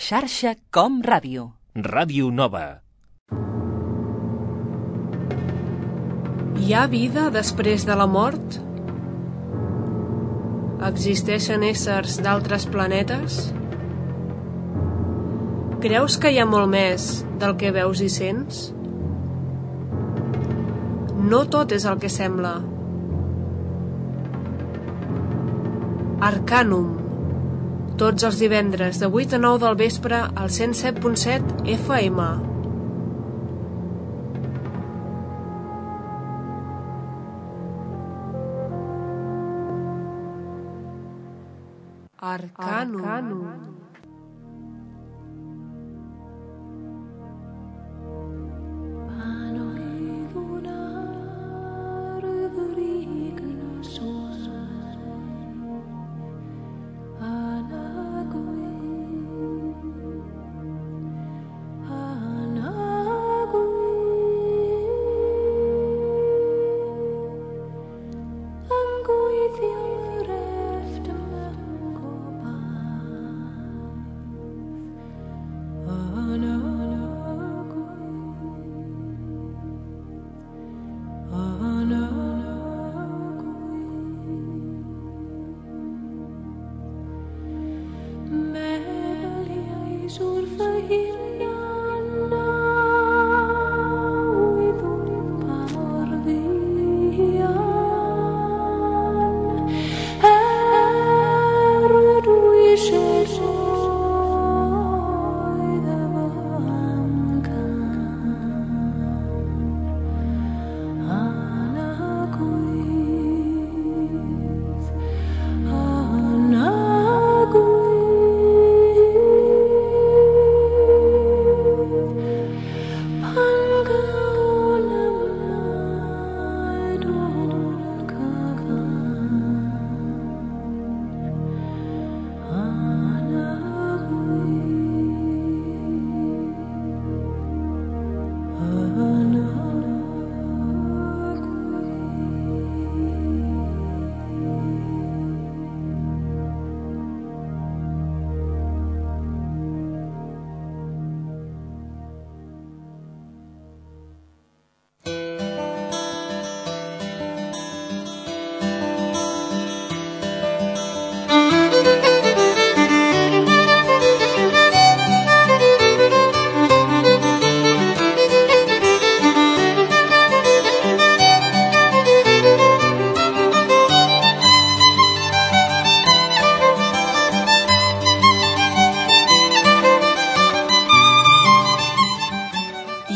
Xarxa Com Ràdio. Ràdio Nova. Hi ha vida després de la mort? Existeixen éssers d'altres planetes? Creus que hi ha molt més del que veus i sents? No tot és el que sembla. Arcanum. Tots els divendres de 8 a 9 del vespre al 107.7 FM. Arcanum. Arcanum.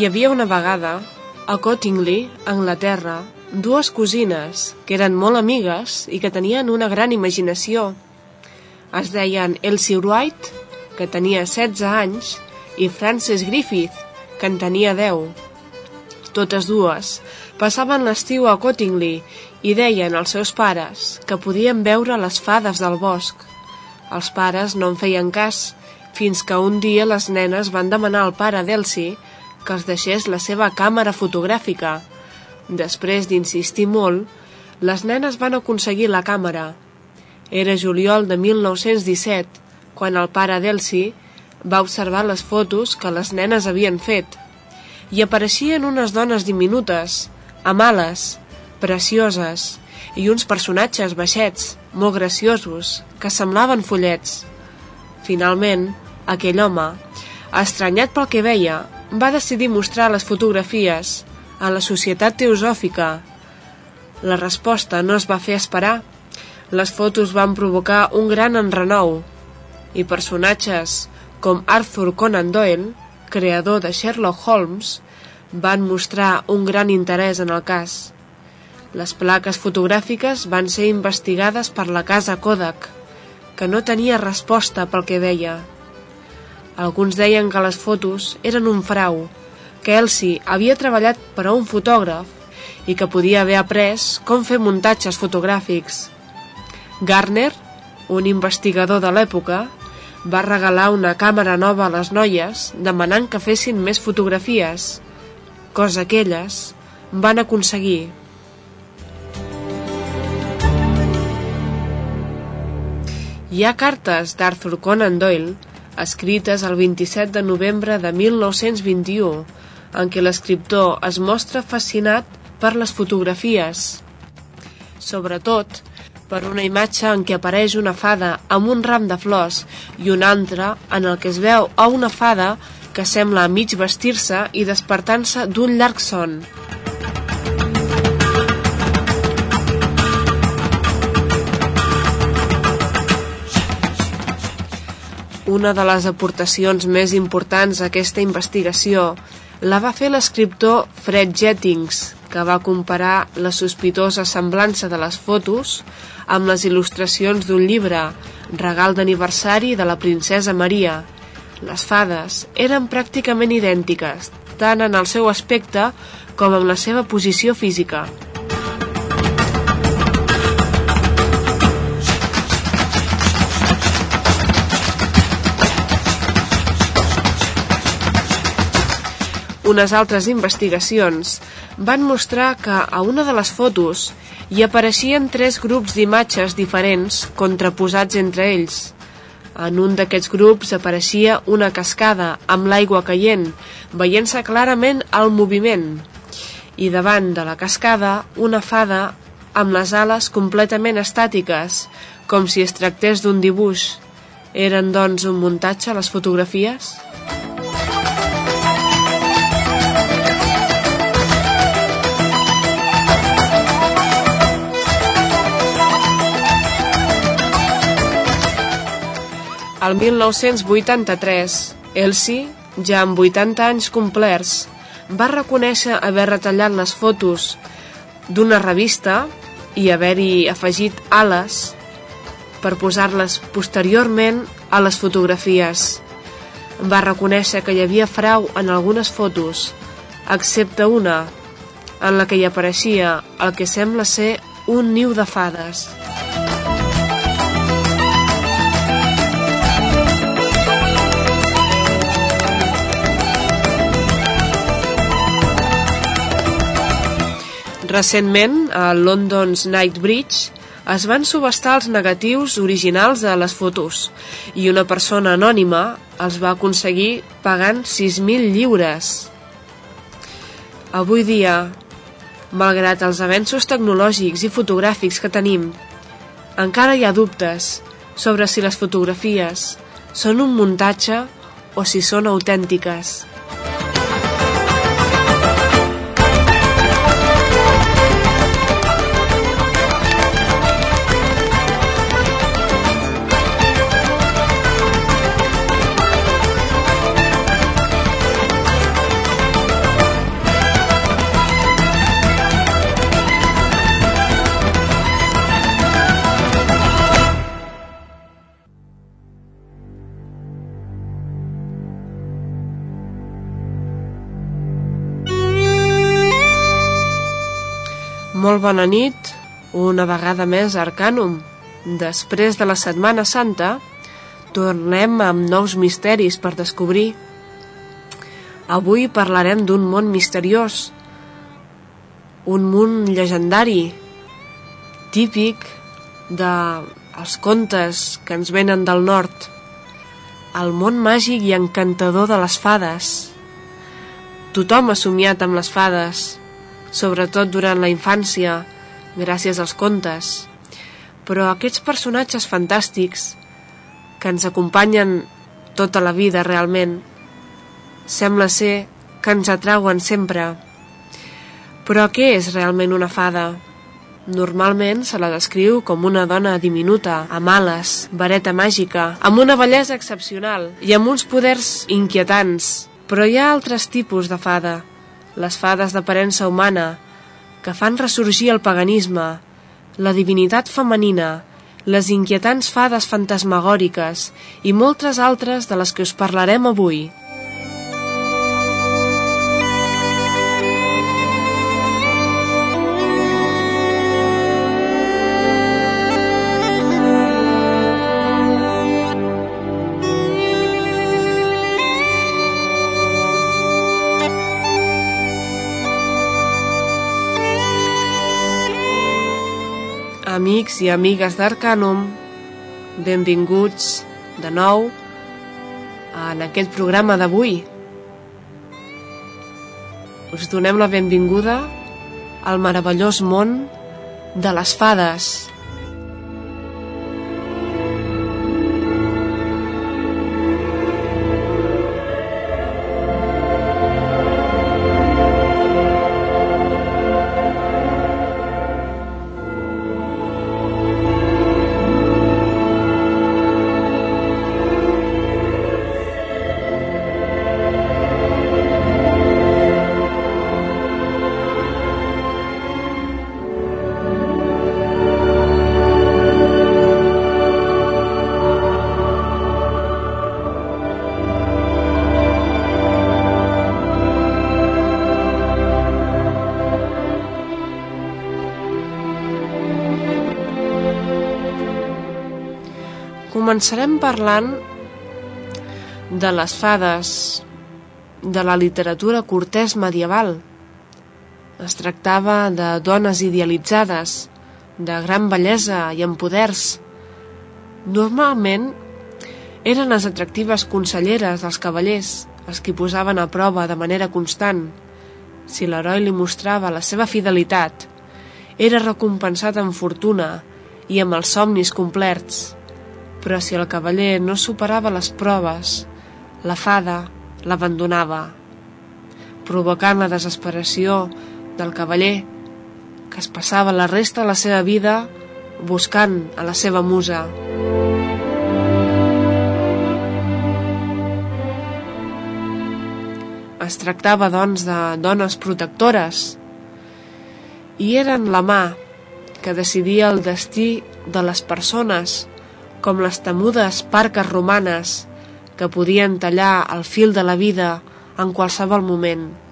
Hi havia una vegada, a Cottingley, Anglaterra, dues cosines que eren molt amigues i que tenien una gran imaginació. Es deien Elsie Wright, que tenia 16 anys, i Frances Griffith, que en tenia 10. Totes dues passaven l'estiu a Cottingley i deien als seus pares que podien veure les fades del bosc. Els pares no en feien cas, fins que un dia les nenes van demanar al pare d'Elsie que els deixés la seva càmera fotogràfica. Després d'insistir molt, les nenes van aconseguir la càmera. Era juliol de 1917, quan el pare d'Elsie va observar les fotos que les nenes havien fet. I apareixien unes dones diminutes, amb ales, precioses, i uns personatges baixets, molt graciosos, que semblaven follets. Finalment, aquell home, estranyat pel que veia, va decidir mostrar les fotografies a la Societat Teosòfica. La resposta no es va fer esperar. Les fotos van provocar un gran enrenou i personatges com Arthur Conan Doyle, creador de Sherlock Holmes, van mostrar un gran interès en el cas. Les plaques fotogràfiques van ser investigades per la casa Kodak, que no tenia resposta pel que veia. Alguns deien que les fotos eren un frau, que Elsie havia treballat per a un fotògraf i que podia haver après com fer muntatges fotogràfics. Garner, un investigador de l'època, va regalar una càmera nova a les noies demanant que fessin més fotografies, cosa que elles van aconseguir. Hi ha cartes d'Arthur Conan Doyle escrites el 27 de novembre de 1921, en què l'escriptor es mostra fascinat per les fotografies. Sobretot, per una imatge en què apareix una fada amb un ram de flors i una altra en el que es veu a una fada que sembla a mig vestir-se i despertant-se d'un llarg son. Una de les aportacions més importants a aquesta investigació la va fer l'escriptor Fred Jettings, que va comparar la sospitosa semblança de les fotos amb les il·lustracions d'un llibre, regal d'aniversari de la princesa Maria. Les fades eren pràcticament idèntiques, tant en el seu aspecte com en la seva posició física. Unes altres investigacions van mostrar que a una de les fotos hi apareixien tres grups d'imatges diferents contraposats entre ells. En un d'aquests grups apareixia una cascada amb l'aigua caient, veient-se clarament el moviment. I davant de la cascada, una fada amb les ales completament estàtiques, com si es tractés d'un dibuix. Eren, doncs, un muntatge, les fotografies? El 1983, Elsie, ja amb 80 anys complerts, va reconèixer haver retallat les fotos d'una revista i haver-hi afegit ales per posar-les posteriorment a les fotografies. Va reconèixer que hi havia frau en algunes fotos, excepte una, en la que hi apareixia el que sembla ser un niu de fades. Recentment, a London's Night Bridge, es van subestar els negatius originals de les fotos i una persona anònima els va aconseguir pagant 6.000 lliures. Avui dia, malgrat els avenços tecnològics i fotogràfics que tenim, encara hi ha dubtes sobre si les fotografies són un muntatge o si són autèntiques. Molt bona nit, una vegada més Arcanum. Després de la Setmana Santa, tornem amb nous misteris per descobrir. Avui parlarem d'un món misteriós, un món llegendari, típic de els contes que ens venen del nord, el món màgic i encantador de les fades. Tothom ha somiat amb les fades, sobretot durant la infància, gràcies als contes. Però aquests personatges fantàstics, que ens acompanyen tota la vida realment, sembla ser que ens atrauen sempre. Però què és realment una fada? Normalment se la descriu com una dona diminuta, amb ales, vareta màgica, amb una bellesa excepcional i amb uns poders inquietants. Però hi ha altres tipus de fada, les fades d'aparença humana, que fan ressorgir el paganisme, la divinitat femenina, les inquietants fades fantasmagòriques i moltes altres de les que us parlarem avui. Amics i amigues d'Arcanum, benvinguts de nou en aquest programa d'avui. Us donem la benvinguda al meravellós món de les fades. Començarem parlant de les fades de la literatura cortès medieval. Es tractava de dones idealitzades, de gran bellesa i amb poders. Normalment eren les atractives conselleres dels cavallers els qui posaven a prova de manera constant. Si l'heroi li mostrava la seva fidelitat, era recompensat amb fortuna i amb els somnis complerts però si el cavaller no superava les proves, la fada l'abandonava, provocant la desesperació del cavaller, que es passava la resta de la seva vida buscant a la seva musa. Es tractava, doncs, de dones protectores i eren la mà que decidia el destí de les persones com les temudes parques romanes que podien tallar el fil de la vida en qualsevol moment.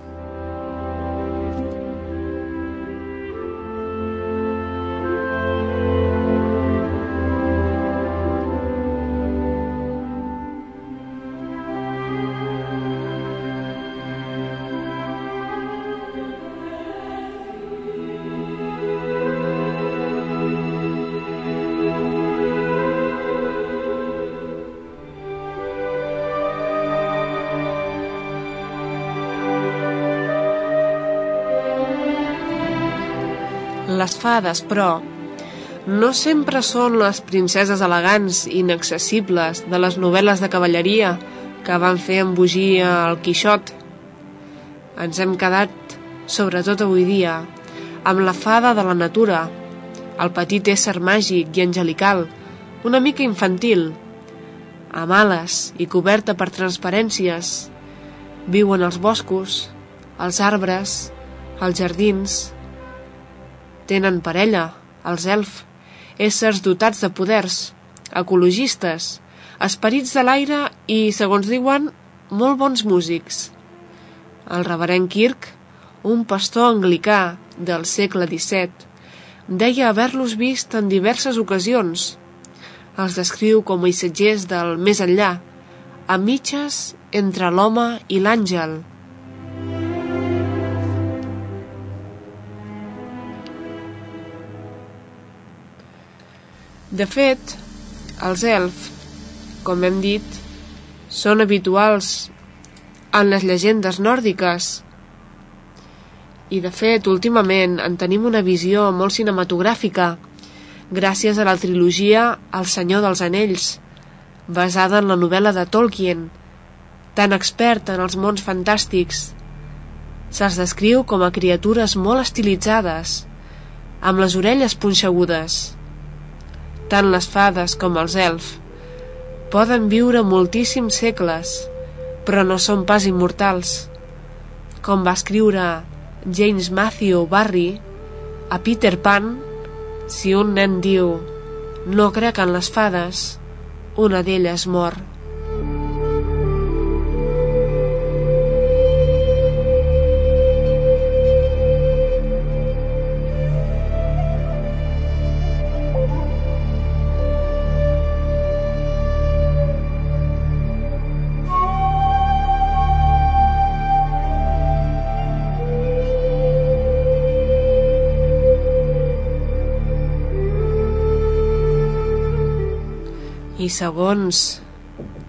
Les fades, però, no sempre són les princeses elegants i inaccessibles de les novel·les de cavalleria que van fer embogir el Quixot. Ens hem quedat, sobretot avui dia, amb la fada de la natura, el petit ésser màgic i angelical, una mica infantil, amb ales i coberta per transparències. Viuen als boscos, als arbres, als jardins, Tenen parella, els elf, éssers dotats de poders, ecologistes, esperits de l'aire i, segons diuen, molt bons músics. El reverend Kirk, un pastor anglicà del segle XVII, deia haver-los vist en diverses ocasions. Els descriu com a missatgers del més enllà, a mitges entre l'home i l'àngel. De fet, els elf, com hem dit, són habituals en les llegendes nòrdiques. I de fet últimament en tenim una visió molt cinematogràfica gràcies a la trilogia El senyor dels anells basada en la novel·la de Tolkien tan expert en els mons fantàstics. Se'ls descriu com a criatures molt estilitzades amb les orelles punxegudes tant les fades com els elf, poden viure moltíssims segles, però no són pas immortals. Com va escriure James Matthew Barry a Peter Pan, si un nen diu no crec en les fades, una d'elles mor. Segons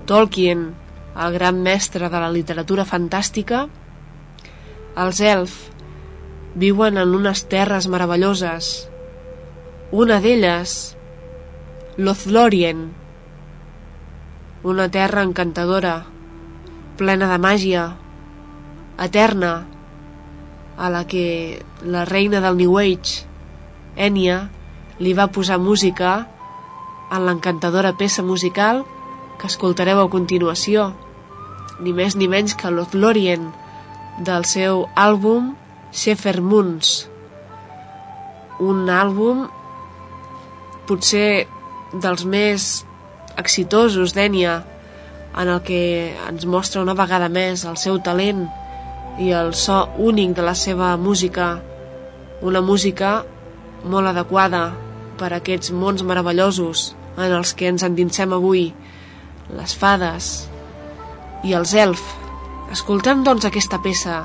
Tolkien, el gran mestre de la literatura fantàstica, els elf viuen en unes terres meravelloses. Una d'elles, Lothlorien, una terra encantadora, plena de màgia, eterna, a la que la reina del New Age, Enya, li va posar música en l'encantadora peça musical que escoltareu a continuació, ni més ni menys que Lothlorien, del seu àlbum Shepherd Moons, un àlbum potser dels més exitosos d'Ènia, en el que ens mostra una vegada més el seu talent i el so únic de la seva música, una música molt adequada per aquests mons meravellosos en els que ens endinsem avui, les fades i els elf. Escoltem, doncs, aquesta peça,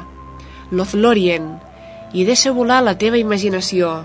Lothlorien, i deixa volar la teva imaginació.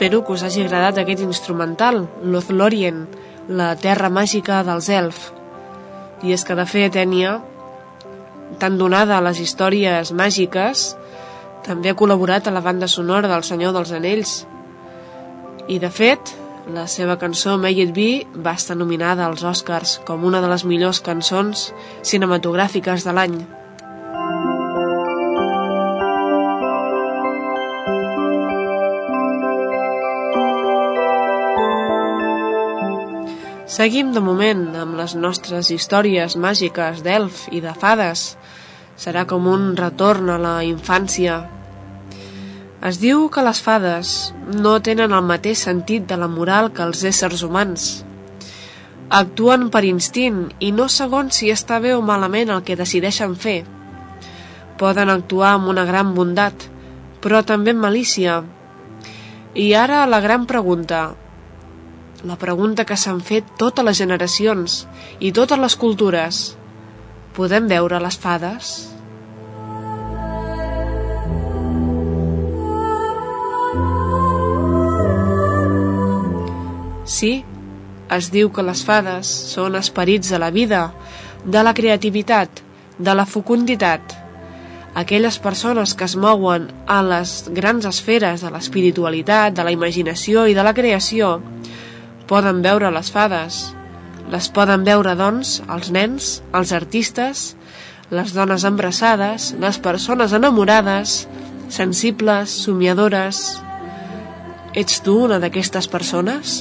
Espero que us hagi agradat aquest instrumental, Lothlorien, la terra màgica dels elf. I és que, de fet, Enya, tan donada a les històries màgiques, també ha col·laborat a la banda sonora del Senyor dels Anells. I, de fet, la seva cançó May It Be va estar nominada als Oscars com una de les millors cançons cinematogràfiques de l'any. Seguim de moment amb les nostres històries màgiques d'elf i de fades. Serà com un retorn a la infància. Es diu que les fades no tenen el mateix sentit de la moral que els éssers humans. Actuen per instint i no segons si està bé o malament el que decideixen fer. Poden actuar amb una gran bondat, però també amb malícia. I ara la gran pregunta, la pregunta que s'han fet totes les generacions i totes les cultures. Podem veure les fades? Sí, es diu que les fades són esperits de la vida, de la creativitat, de la fecunditat, aquelles persones que es mouen a les grans esferes de l'espiritualitat, de la imaginació i de la creació, poden veure les fades. Les poden veure, doncs, els nens, els artistes, les dones embrassades, les persones enamorades, sensibles, somiadores... Ets tu una d'aquestes persones?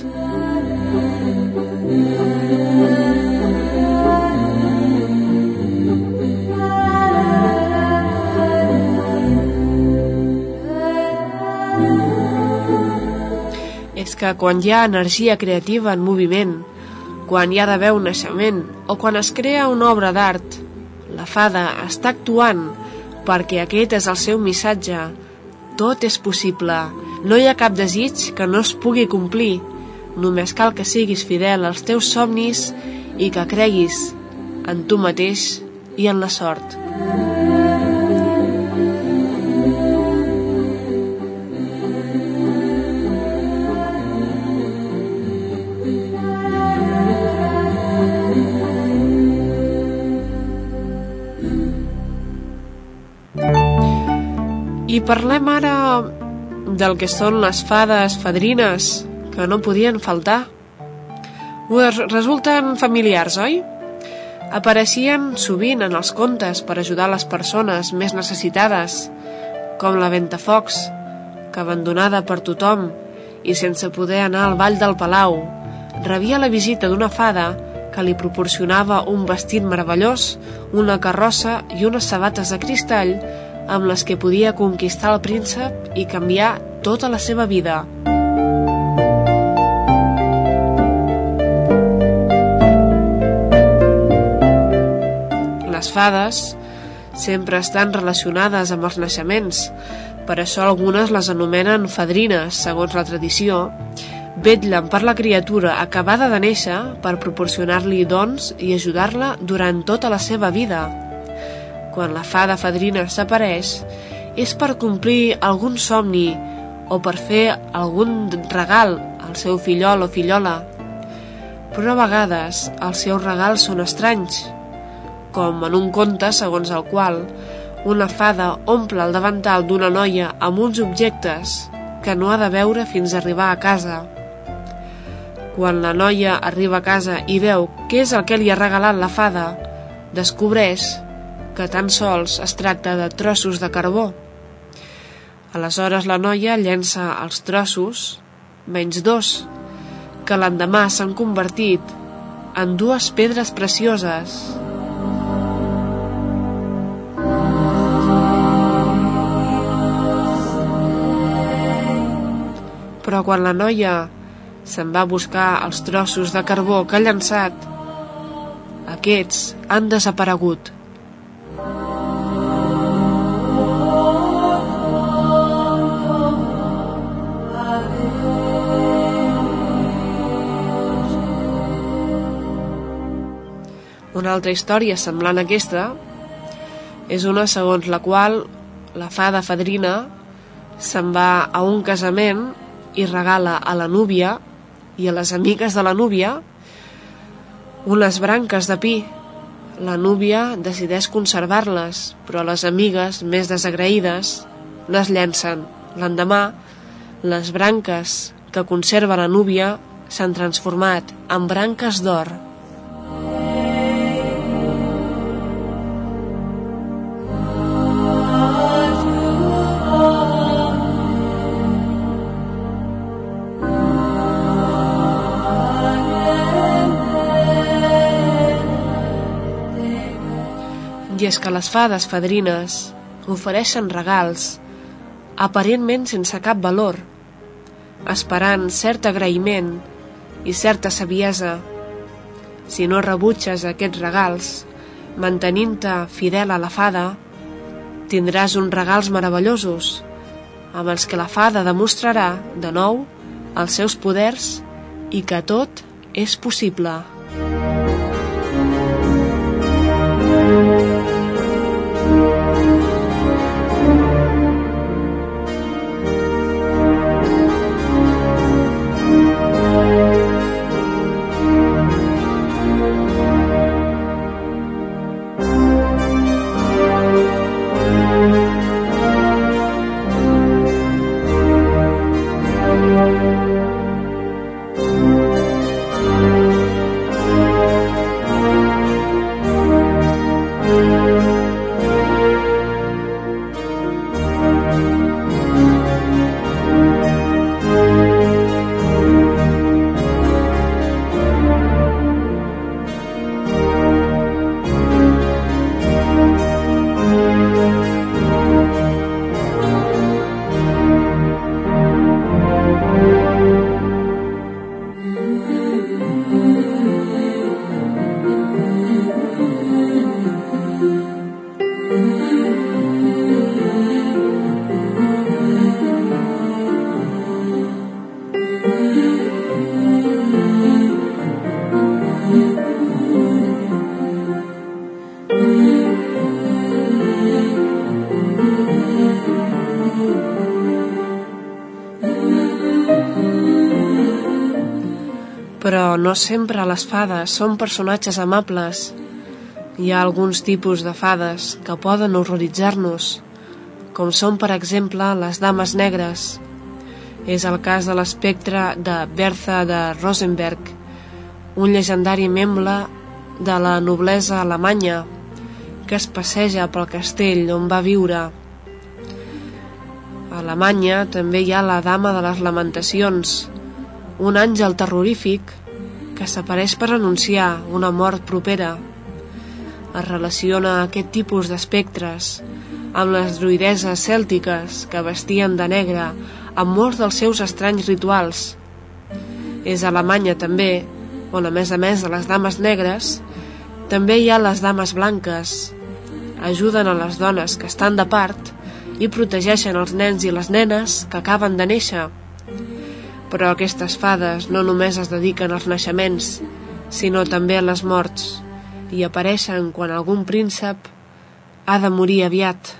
És que quan hi ha energia creativa en moviment, quan hi ha d'haver un naixement o quan es crea una obra d'art, la fada està actuant perquè aquest és el seu missatge. Tot és possible. No hi ha cap desig que no es pugui complir. Només cal que siguis fidel als teus somnis i que creguis en tu mateix i en la sort. Parlem ara del que són les fades fadrines, que no podien faltar. Us resulten familiars, oi? Apareixien sovint en els contes per ajudar les persones més necessitades, com la Ventafocs, que abandonada per tothom i sense poder anar al ball del Palau, rebia la visita d'una fada que li proporcionava un vestit meravellós, una carrossa i unes sabates de cristall amb les que podia conquistar el príncep i canviar tota la seva vida. Les fades sempre estan relacionades amb els naixements, per això algunes les anomenen fadrines, segons la tradició, vetllen per la criatura acabada de néixer per proporcionar-li dons i ajudar-la durant tota la seva vida quan la fada fadrina s'apareix és per complir algun somni o per fer algun regal al seu fillol o fillola. Però a vegades els seus regals són estranys, com en un conte segons el qual una fada omple el davantal d'una noia amb uns objectes que no ha de veure fins a arribar a casa. Quan la noia arriba a casa i veu què és el que li ha regalat la fada, descobreix que tan sols es tracta de trossos de carbó. Aleshores la noia llença els trossos, menys dos, que l'endemà s'han convertit en dues pedres precioses. Però quan la noia se'n va buscar els trossos de carbó que ha llançat, aquests han desaparegut. Una altra història semblant a aquesta és una segons la qual la fada fadrina se'n va a un casament i regala a la núvia i a les amigues de la núvia unes branques de pi. La núvia decideix conservar-les, però les amigues, més desagraïdes, les llencen. L'endemà, les branques que conserva la núvia s'han transformat en branques d'or. És que les fades fadrines ofereixen regals aparentment sense cap valor, esperant cert agraïment i certa saviesa. Si no rebutges aquests regals, mantenint-te fidel a la fada, tindràs uns regals meravellosos, amb els que la fada demostrarà, de nou, els seus poders i que tot és possible. Però no sempre les fades són personatges amables. Hi ha alguns tipus de fades que poden horroritzar-nos, com són, per exemple, les dames negres. És el cas de l'espectre de Bertha de Rosenberg, un llegendari membre de la noblesa alemanya que es passeja pel castell on va viure. A Alemanya també hi ha la Dama de les Lamentacions, un àngel terrorífic que s'apareix per anunciar una mort propera. Es relaciona aquest tipus d'espectres amb les druideses cèltiques que vestien de negre amb molts dels seus estranys rituals. És a Alemanya també, on a més a més de les dames negres, també hi ha les dames blanques, ajuden a les dones que estan de part i protegeixen els nens i les nenes que acaben de néixer. Però aquestes fades no només es dediquen als naixements, sinó també a les morts, i apareixen quan algun príncep ha de morir aviat.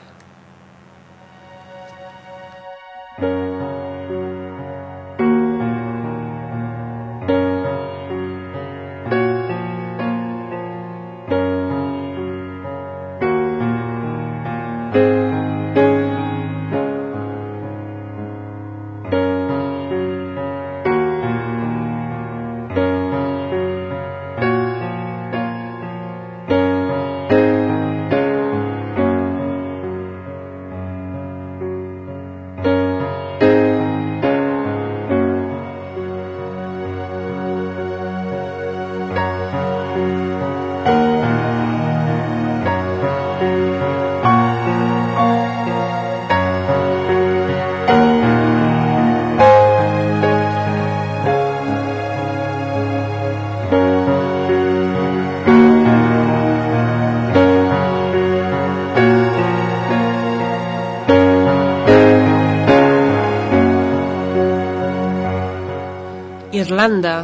Irlanda,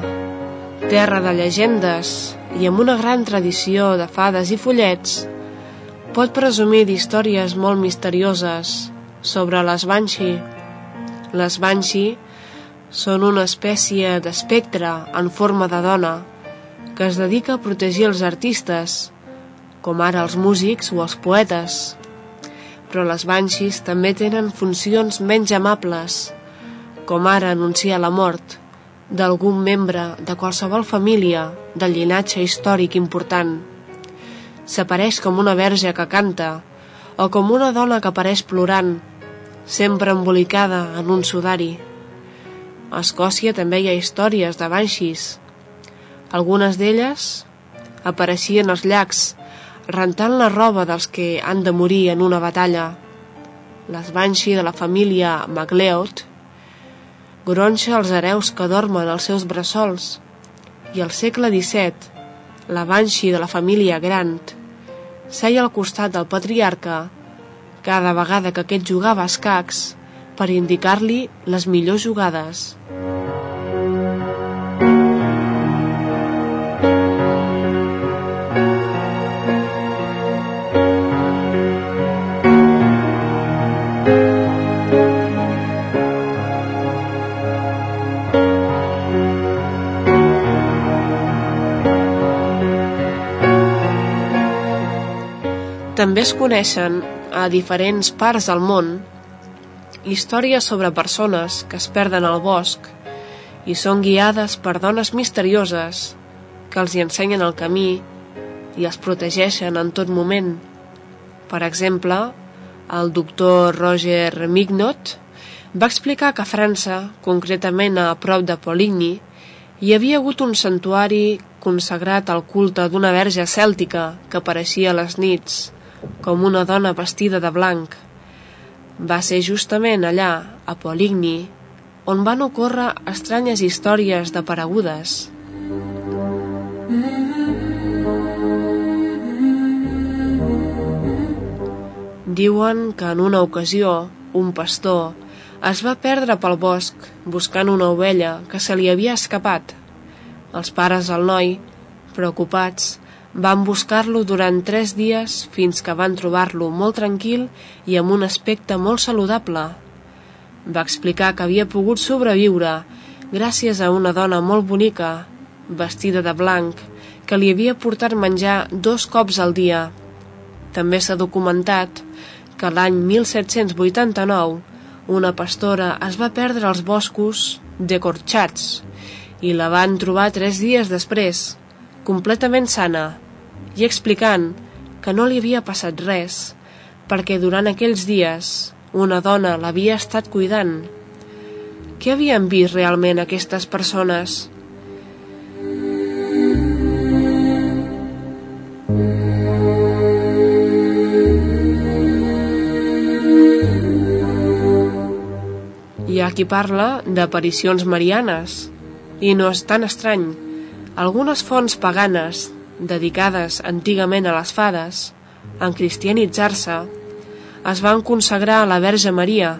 terra de llegendes i amb una gran tradició de fades i follets, pot presumir d'històries molt misterioses sobre les Banshee. Les Banshee són una espècie d'espectre en forma de dona que es dedica a protegir els artistes, com ara els músics o els poetes. Però les Banshees també tenen funcions menys amables, com ara anunciar la mort, d'algun membre de qualsevol família del llinatge històric important. S'apareix com una verge que canta o com una dona que apareix plorant, sempre embolicada en un sudari. A Escòcia també hi ha històries de banxis. Algunes d'elles apareixien als llacs, rentant la roba dels que han de morir en una batalla. Les banxi de la família MacLeod gronxa els hereus que dormen als seus bressols, i al segle XVII, la Banshee de la família Grant seia al costat del patriarca cada vegada que aquest jugava a escacs per indicar-li les millors jugades. També es coneixen a diferents parts del món històries sobre persones que es perden al bosc i són guiades per dones misterioses que els hi ensenyen el camí i els protegeixen en tot moment. Per exemple, el doctor Roger Mignot va explicar que a França, concretament a prop de Poligny, hi havia hagut un santuari consagrat al culte d'una verge cèltica que apareixia a les nits com una dona vestida de blanc. Va ser justament allà, a Poligny, on van ocórrer estranyes històries deparegudes. Diuen que en una ocasió un pastor es va perdre pel bosc buscant una ovella que se li havia escapat. Els pares del noi, preocupats, van buscar-lo durant tres dies fins que van trobar-lo molt tranquil i amb un aspecte molt saludable. Va explicar que havia pogut sobreviure gràcies a una dona molt bonica vestida de blanc, que li havia portat menjar dos cops al dia. També s'ha documentat que l'any 1789 una pastora es va perdre als boscos de Corchats i la van trobar tres dies després, completament sana, i explicant que no li havia passat res, perquè durant aquells dies una dona l'havia estat cuidant. Què havien vist realment aquestes persones? Hi ha qui parla d'aparicions marianes, i no és tan estrany. Algunes fonts paganes, dedicades antigament a les fades, en cristianitzar-se, es van consagrar a la Verge Maria,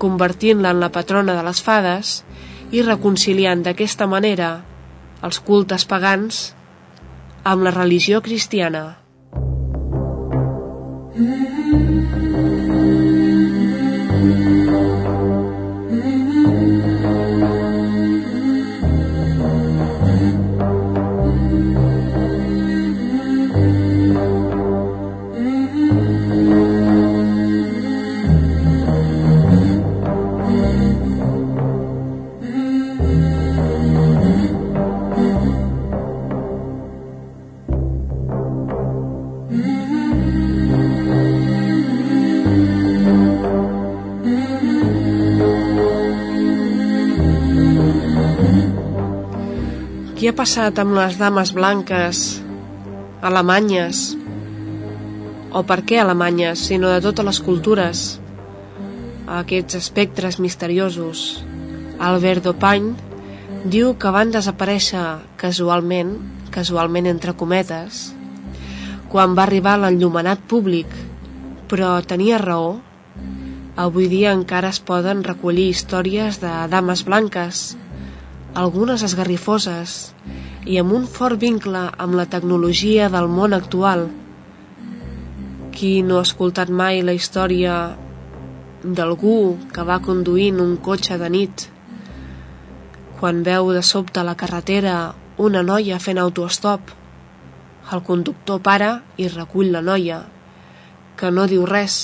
convertint-la en la patrona de les fades i reconciliant d'aquesta manera els cultes pagans amb la religió cristiana. Passat amb les dames blanques alemanyes? O per què alemanyes, sinó de totes les cultures? Aquests espectres misteriosos. Albert Dopany diu que van desaparèixer casualment, casualment entre cometes, quan va arribar l'enllumenat públic, però tenia raó. Avui dia encara es poden recollir històries de dames blanques, algunes esgarrifoses i amb un fort vincle amb la tecnologia del món actual. Qui no ha escoltat mai la història d'algú que va conduint un cotxe de nit quan veu de sobte a la carretera una noia fent autostop el conductor para i recull la noia que no diu res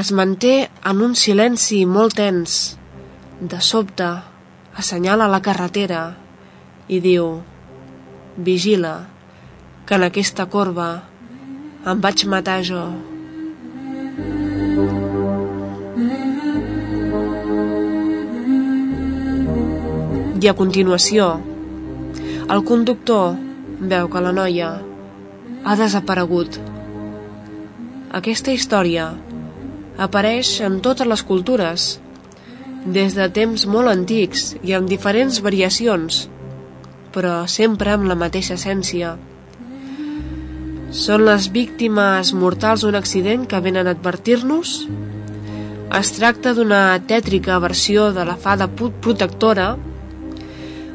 es manté en un silenci molt tens de sobte assenyala la carretera i diu vigila que en aquesta corba em vaig matar jo. I a continuació el conductor veu que la noia ha desaparegut. Aquesta història apareix en totes les cultures des de temps molt antics i amb diferents variacions, però sempre amb la mateixa essència. Són les víctimes mortals d'un accident que venen a advertir-nos? Es tracta d'una tètrica versió de la fada protectora?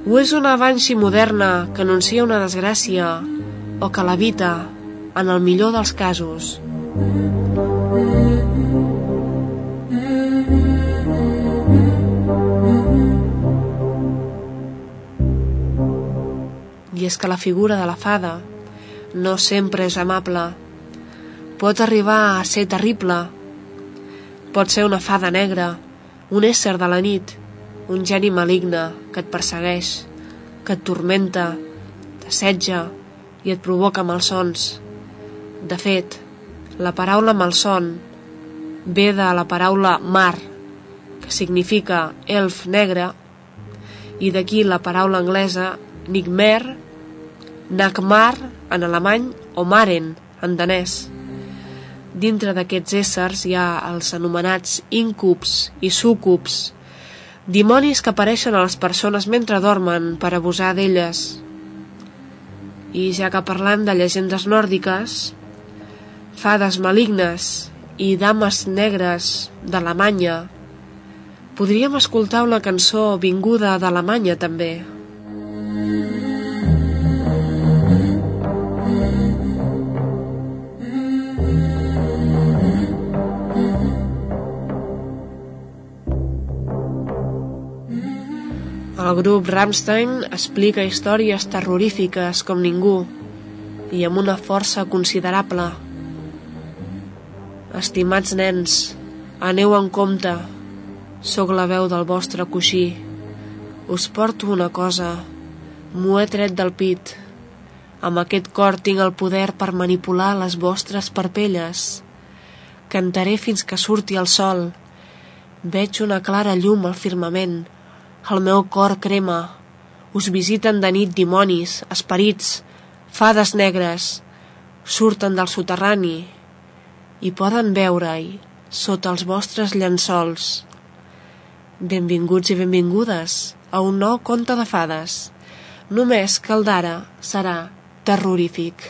O és una avanci moderna que anuncia una desgràcia o que l'evita en el millor dels casos? I és que la figura de la fada no sempre és amable. Pot arribar a ser terrible. Pot ser una fada negra, un ésser de la nit, un geni maligne que et persegueix, que et tormenta, t'assetja i et provoca malsons. De fet, la paraula malson ve de la paraula mar, que significa elf negre, i d'aquí la paraula anglesa nigmer, Nagmar en alemany o Maren en danès. Dintre d'aquests éssers hi ha els anomenats íncubs i súcubs, dimonis que apareixen a les persones mentre dormen per abusar d'elles. I ja que parlant de llegendes nòrdiques, fades malignes i dames negres d'Alemanya, podríem escoltar una cançó vinguda d'Alemanya també. El grup Rammstein explica històries terrorífiques com ningú i amb una força considerable. Estimats nens, aneu en compte. Soc la veu del vostre coixí. Us porto una cosa. M'ho he tret del pit. Amb aquest cor tinc el poder per manipular les vostres parpelles. Cantaré fins que surti el sol. Veig una clara llum al firmament. El meu cor crema. Us visiten de nit dimonis, esperits, fades negres. Surten del soterrani i poden veure-hi sota els vostres llençols. Benvinguts i benvingudes a un nou conte de fades. Només que el d'ara serà terrorífic.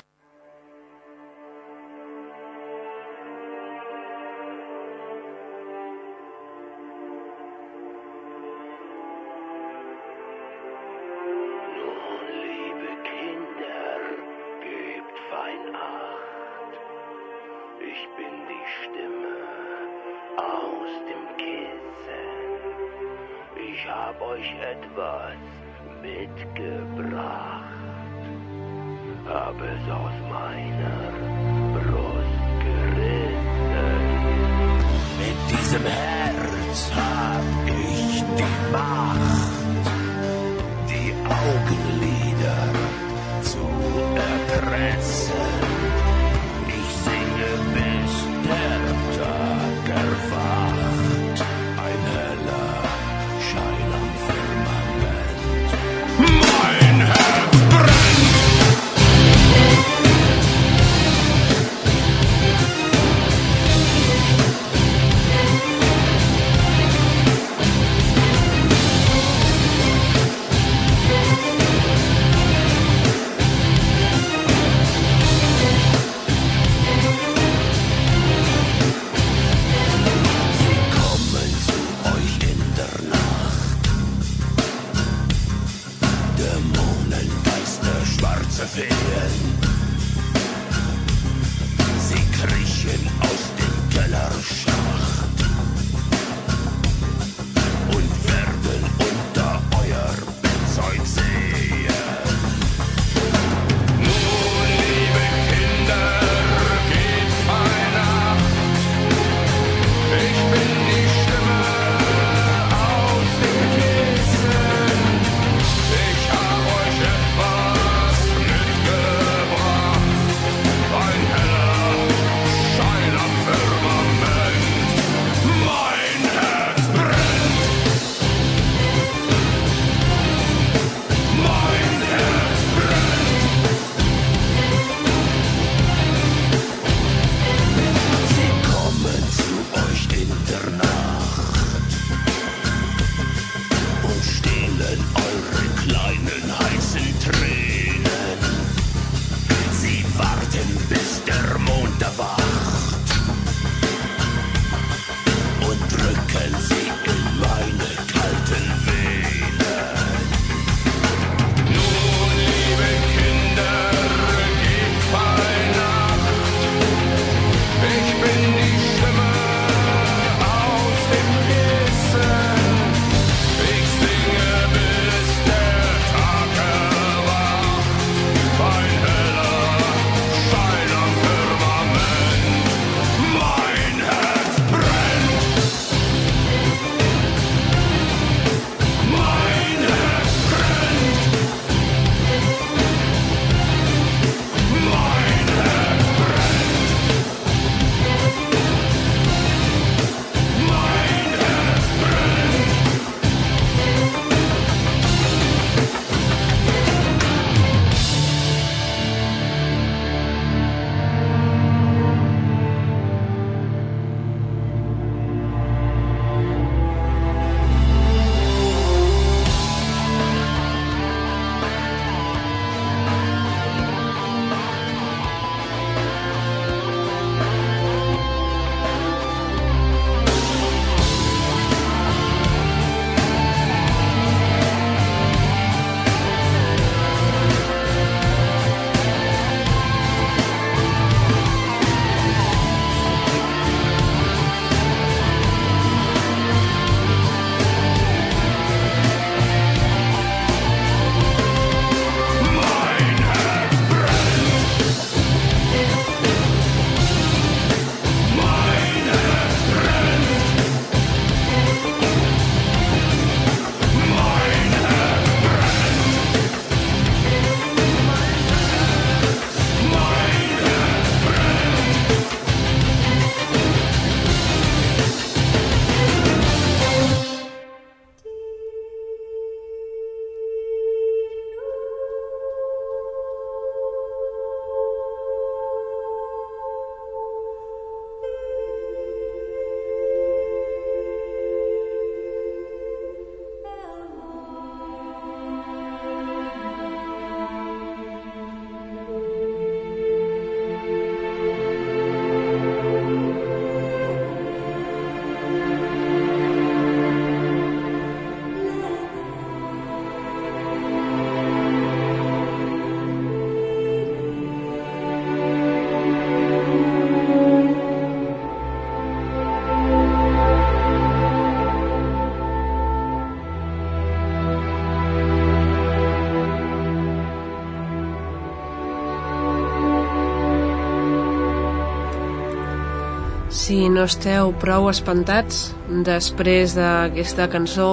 Si no esteu prou espantats després d'aquesta cançó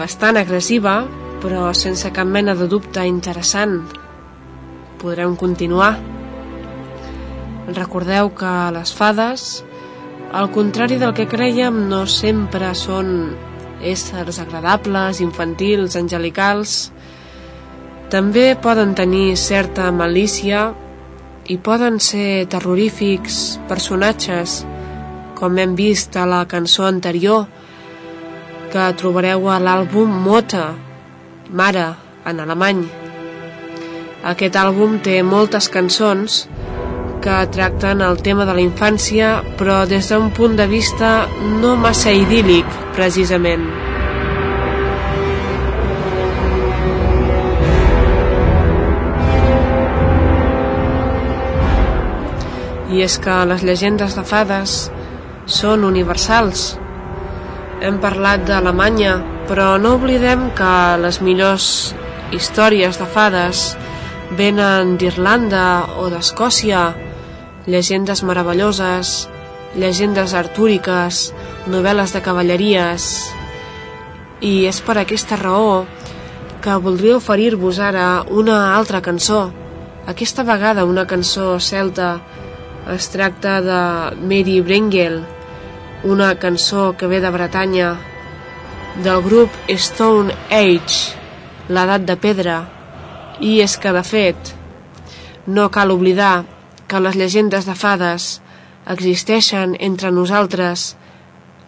bastant agressiva, però sense cap mena de dubte interessant, podrem continuar. Recordeu que les fades, al contrari del que creiem, no sempre són éssers agradables, infantils, angelicals. També poden tenir certa malícia i poden ser terrorífics personatges, com hem vist a la cançó anterior, que trobareu a l'àlbum Mota, Mare, en alemany. Aquest àlbum té moltes cançons que tracten el tema de la infància, però des d'un punt de vista no massa idíl·lic, precisament. És que les llegendes de fades són universals. Hem parlat d'Alemanya, però no oblidem que les millors històries de fades venen d'Irlanda o d'Escòcia, llegendes meravelloses, llegendes artúriques, novel·les de cavalleries... I és per aquesta raó que voldria oferir-vos ara una altra cançó. Aquesta vegada una cançó celta es tracta de Mary Brengel, una cançó que ve de Bretanya, del grup Stone Age, l'edat de pedra. I és que, de fet, no cal oblidar que les llegendes de fades existeixen entre nosaltres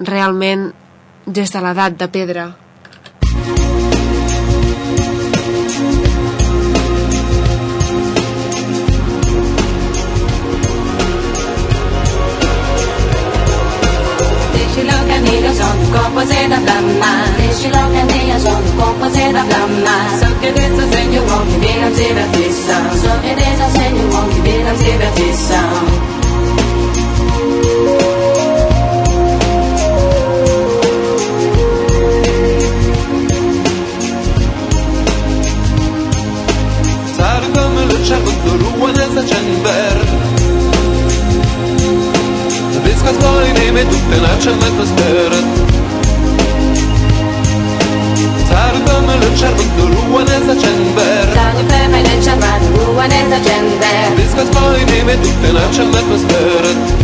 realment des de l'edat de pedra. poppa se la fiamma so che adesso segno uomo che non si vertissa so che adesso segno uomo che non si vertissa Viskaz kolinem a tukaj načem me to spirit czerwony ruane zaczęber Danie femenę czerwony ruane zaczęber Blisko z moim imię tu ten atmosferę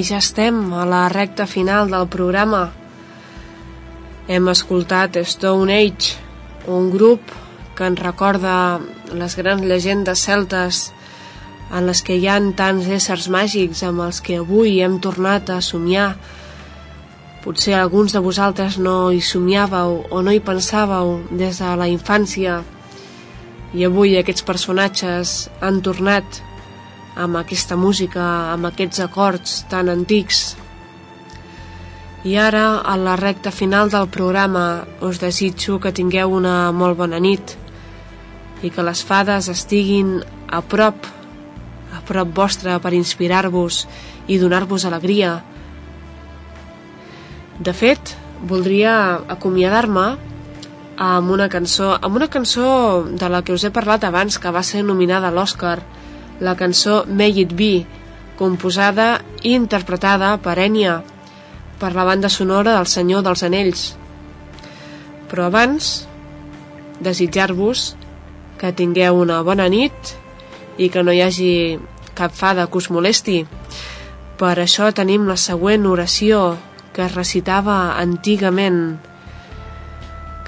I ja estem a la recta final del programa. Hem escoltat Stone Age, un grup que ens recorda les grans llegendes celtes en les que hi han tants éssers màgics amb els que avui hem tornat a somiar. Potser alguns de vosaltres no hi somiàveu o no hi pensàveu des de la infància i avui aquests personatges han tornat amb aquesta música, amb aquests acords tan antics. I ara, a la recta final del programa, us desitjo que tingueu una molt bona nit i que les fades estiguin a prop a prop vostre per inspirar-vos i donar-vos alegria. De fet, voldria acomiadar-me amb una cançó, amb una cançó de la que us he parlat abans, que va ser nominada a l'Oscar, la cançó May It Be, composada i interpretada per Enya, per la banda sonora del Senyor dels Anells. Però abans, desitjar-vos que tingueu una bona nit i que no hi hagi cap fada que us molesti. Per això tenim la següent oració que es recitava antigament.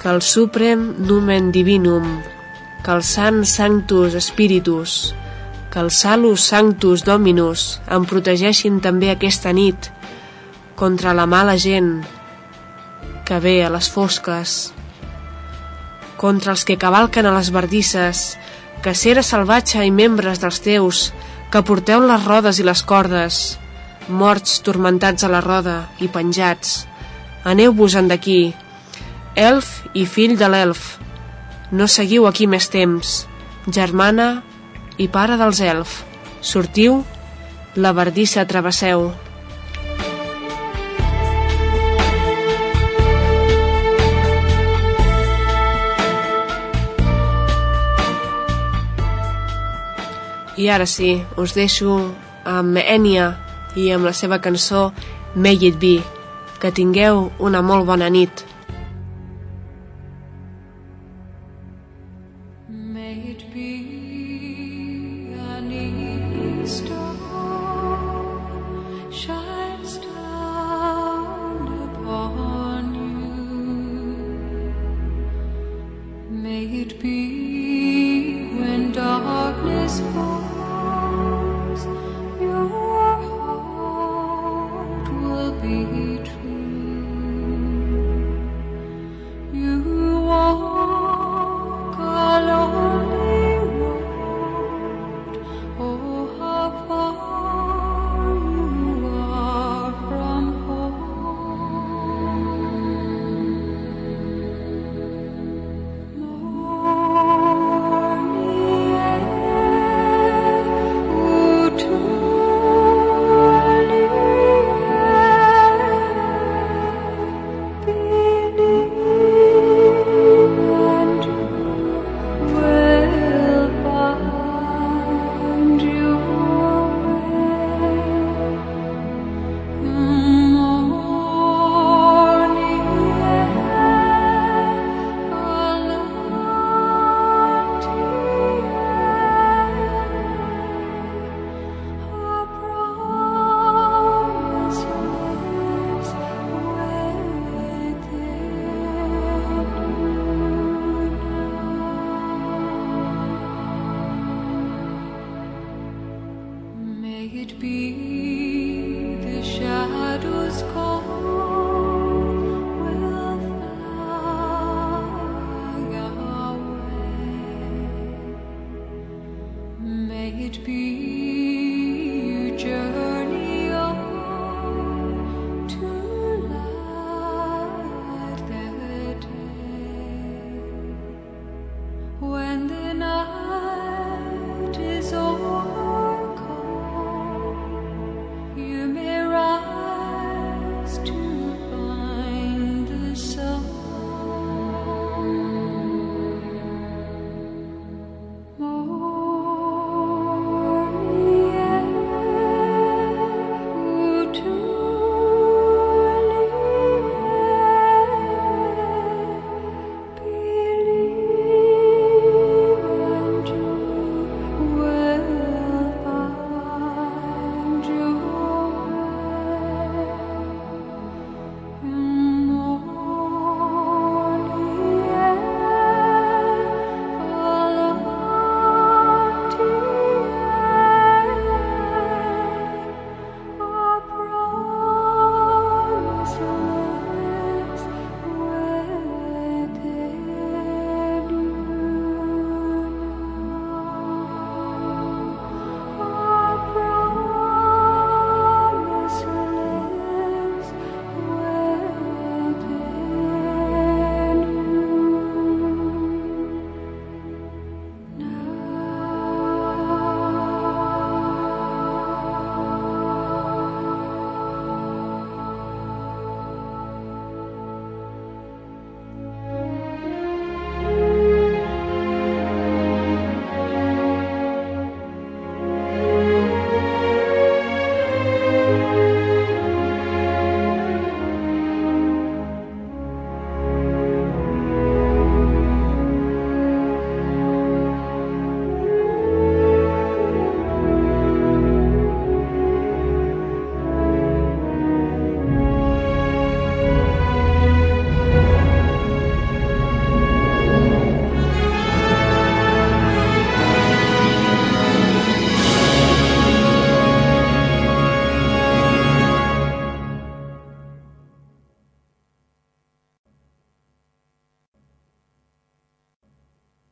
Que el Suprem Numen Divinum, que el Sant Sanctus Spiritus, que el Salus Sanctus Dominus em protegeixin també aquesta nit contra la mala gent que ve a les fosques, contra els que cavalquen a les verdisses, cacera salvatge i membres dels teus, que porteu les rodes i les cordes, morts tormentats a la roda i penjats. Aneu-vos-en d'aquí, elf i fill de l'elf. No seguiu aquí més temps, germana i pare dels elf. Sortiu, la verdissa travesseu. I ara sí, us deixo amb Enya i amb la seva cançó May It Be. Que tingueu una molt bona nit.